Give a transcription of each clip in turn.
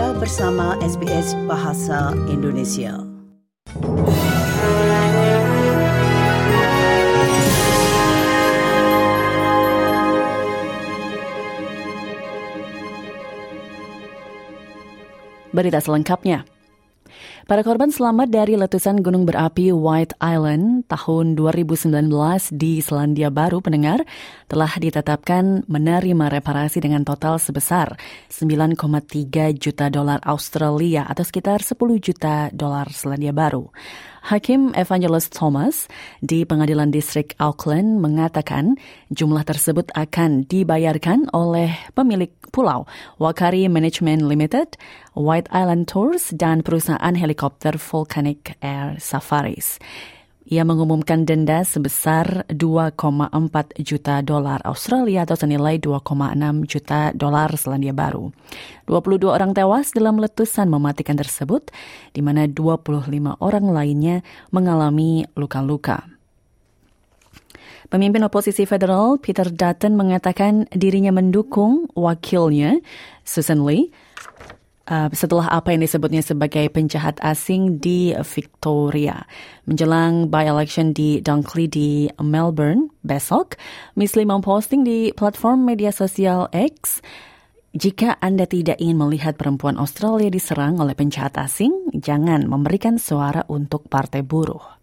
Anda bersama SBS Bahasa Indonesia. Berita selengkapnya. Para korban selamat dari letusan gunung berapi White Island tahun 2019 di Selandia Baru pendengar telah ditetapkan menerima reparasi dengan total sebesar 9,3 juta dolar Australia atau sekitar 10 juta dolar Selandia Baru. Hakim Evangelist Thomas di Pengadilan Distrik Auckland mengatakan jumlah tersebut akan dibayarkan oleh pemilik pulau Wakari Management Limited, White Island Tours, dan perusahaan helikopter Volcanic Air Safaris. Ia mengumumkan denda sebesar 2,4 juta dolar Australia atau senilai 2,6 juta dolar Selandia Baru. 22 orang tewas dalam letusan mematikan tersebut, di mana 25 orang lainnya mengalami luka-luka. Pemimpin oposisi federal Peter Dutton mengatakan dirinya mendukung wakilnya Susan Lee uh, setelah apa yang disebutnya sebagai penjahat asing di Victoria. Menjelang by-election di Dunkley di Melbourne besok, Miss Lee memposting di platform media sosial X, jika Anda tidak ingin melihat perempuan Australia diserang oleh penjahat asing, jangan memberikan suara untuk partai buruh.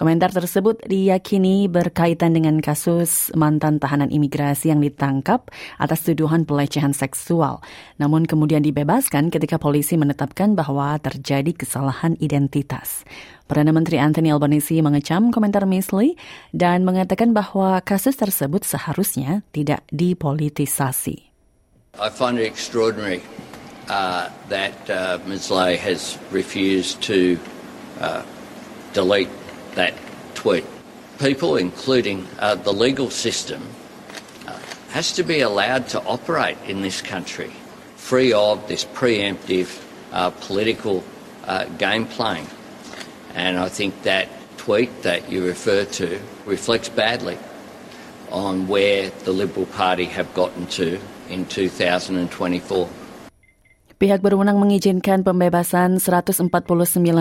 Komentar tersebut diyakini berkaitan dengan kasus mantan tahanan imigrasi yang ditangkap atas tuduhan pelecehan seksual, namun kemudian dibebaskan ketika polisi menetapkan bahwa terjadi kesalahan identitas. Perdana Menteri Anthony Albanese mengecam komentar Miss Lee dan mengatakan bahwa kasus tersebut seharusnya tidak dipolitisasi. I find it extraordinary uh, that uh, Ms. Lee has refused to uh, delete that tweet. People, including uh, the legal system, uh, has to be allowed to operate in this country free of this preemptive uh, political uh, game playing. And I think that tweet that you refer to reflects badly on where the Liberal Party have gotten to in 2024. Pihak berwenang mengizinkan pembebasan 149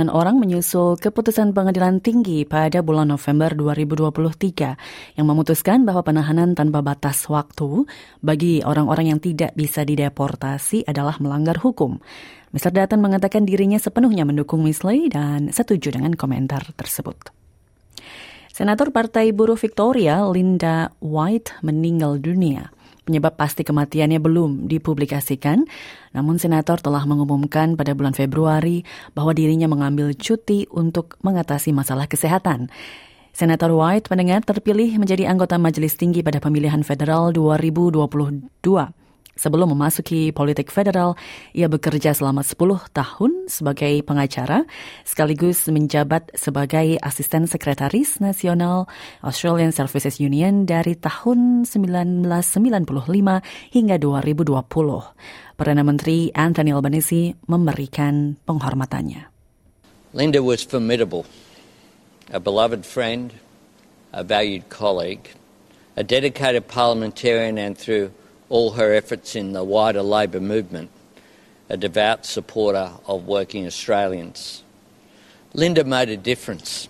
orang menyusul keputusan pengadilan tinggi pada bulan November 2023 yang memutuskan bahwa penahanan tanpa batas waktu bagi orang-orang yang tidak bisa dideportasi adalah melanggar hukum. Mr. Dutton mengatakan dirinya sepenuhnya mendukung Miss Lee dan setuju dengan komentar tersebut. Senator Partai Buruh Victoria, Linda White, meninggal dunia. Penyebab pasti kematiannya belum dipublikasikan, namun senator telah mengumumkan pada bulan Februari bahwa dirinya mengambil cuti untuk mengatasi masalah kesehatan. Senator White mendengar terpilih menjadi anggota Majelis Tinggi pada pemilihan federal 2022. Sebelum memasuki politik federal, ia bekerja selama 10 tahun sebagai pengacara, sekaligus menjabat sebagai asisten sekretaris nasional Australian Services Union dari tahun 1995 hingga 2020. Perdana Menteri Anthony Albanese memberikan penghormatannya. Linda was formidable, a beloved friend, a valued colleague, a dedicated parliamentarian and through all her efforts in the wider Labor movement, a devout supporter of working Australians. Linda made a difference.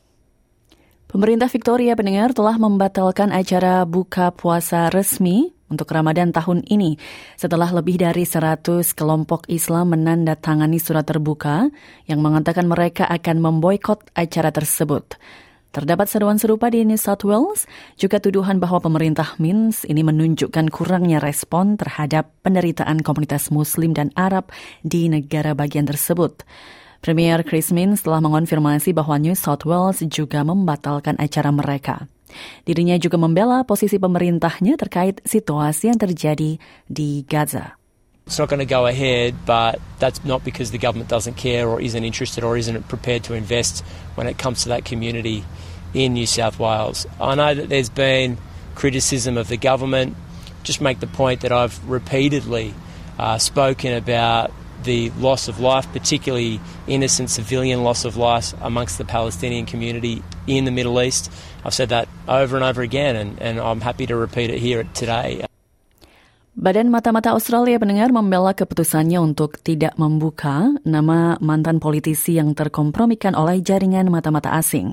Pemerintah Victoria pendengar telah membatalkan acara buka puasa resmi untuk Ramadan tahun ini setelah lebih dari 100 kelompok Islam menandatangani surat terbuka yang mengatakan mereka akan memboikot acara tersebut. Terdapat seruan serupa di New South Wales, juga tuduhan bahwa pemerintah Minsk ini menunjukkan kurangnya respon terhadap penderitaan komunitas Muslim dan Arab di negara bagian tersebut. Premier Chris Minns telah mengonfirmasi bahwa New South Wales juga membatalkan acara mereka. Dirinya juga membela posisi pemerintahnya terkait situasi yang terjadi di Gaza. It's not going to go ahead, but that's not because the government doesn't care or isn't interested or isn't prepared to invest when it comes to that community in New South Wales. I know that there's been criticism of the government. Just make the point that I've repeatedly uh, spoken about the loss of life, particularly innocent civilian loss of life amongst the Palestinian community in the Middle East. I've said that over and over again, and, and I'm happy to repeat it here today. Badan Mata-Mata Australia pendengar membela keputusannya untuk tidak membuka nama mantan politisi yang terkompromikan oleh jaringan mata-mata asing.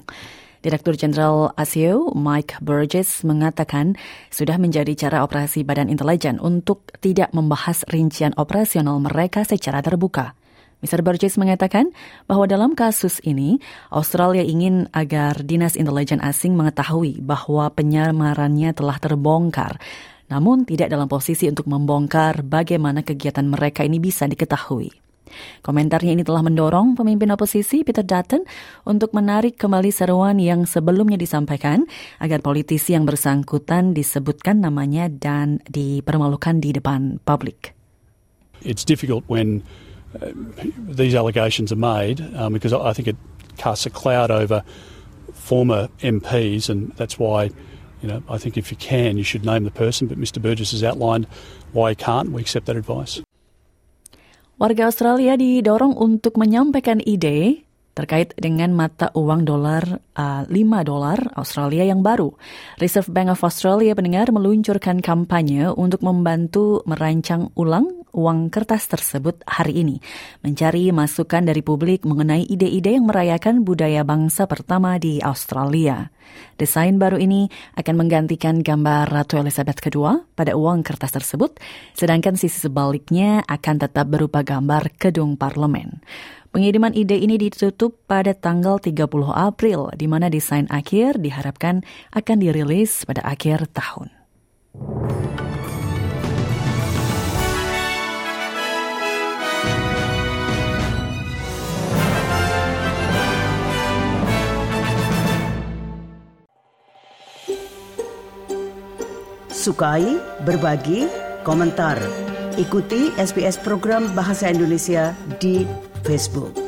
Direktur Jenderal ASIO, Mike Burgess, mengatakan sudah menjadi cara operasi Badan Intelijen untuk tidak membahas rincian operasional mereka secara terbuka. Mr. Burgess mengatakan bahwa dalam kasus ini, Australia ingin agar Dinas Intelijen Asing mengetahui bahwa penyamarannya telah terbongkar namun tidak dalam posisi untuk membongkar bagaimana kegiatan mereka ini bisa diketahui. Komentarnya ini telah mendorong pemimpin oposisi Peter Dutton untuk menarik kembali seruan yang sebelumnya disampaikan agar politisi yang bersangkutan disebutkan namanya dan dipermalukan di depan publik. It's difficult when uh, these allegations are made um, because I think it casts a cloud over former MPs and that's why you know, I think if you can, you should name the person. But Mr. Burgess has outlined why he can't. We accept that advice. Warga Australia didorong untuk menyampaikan ide terkait dengan mata uang dolar uh, 5 dolar Australia yang baru. Reserve Bank of Australia pendengar meluncurkan kampanye untuk membantu merancang ulang uang kertas tersebut hari ini, mencari masukan dari publik mengenai ide-ide yang merayakan budaya bangsa pertama di Australia. Desain baru ini akan menggantikan gambar Ratu Elizabeth II pada uang kertas tersebut, sedangkan sisi sebaliknya akan tetap berupa gambar gedung parlemen. Pengiriman ide ini ditutup pada tanggal 30 April, di mana desain akhir diharapkan akan dirilis pada akhir tahun. Sukai, berbagi, komentar. Ikuti SBS program Bahasa Indonesia di Facebook.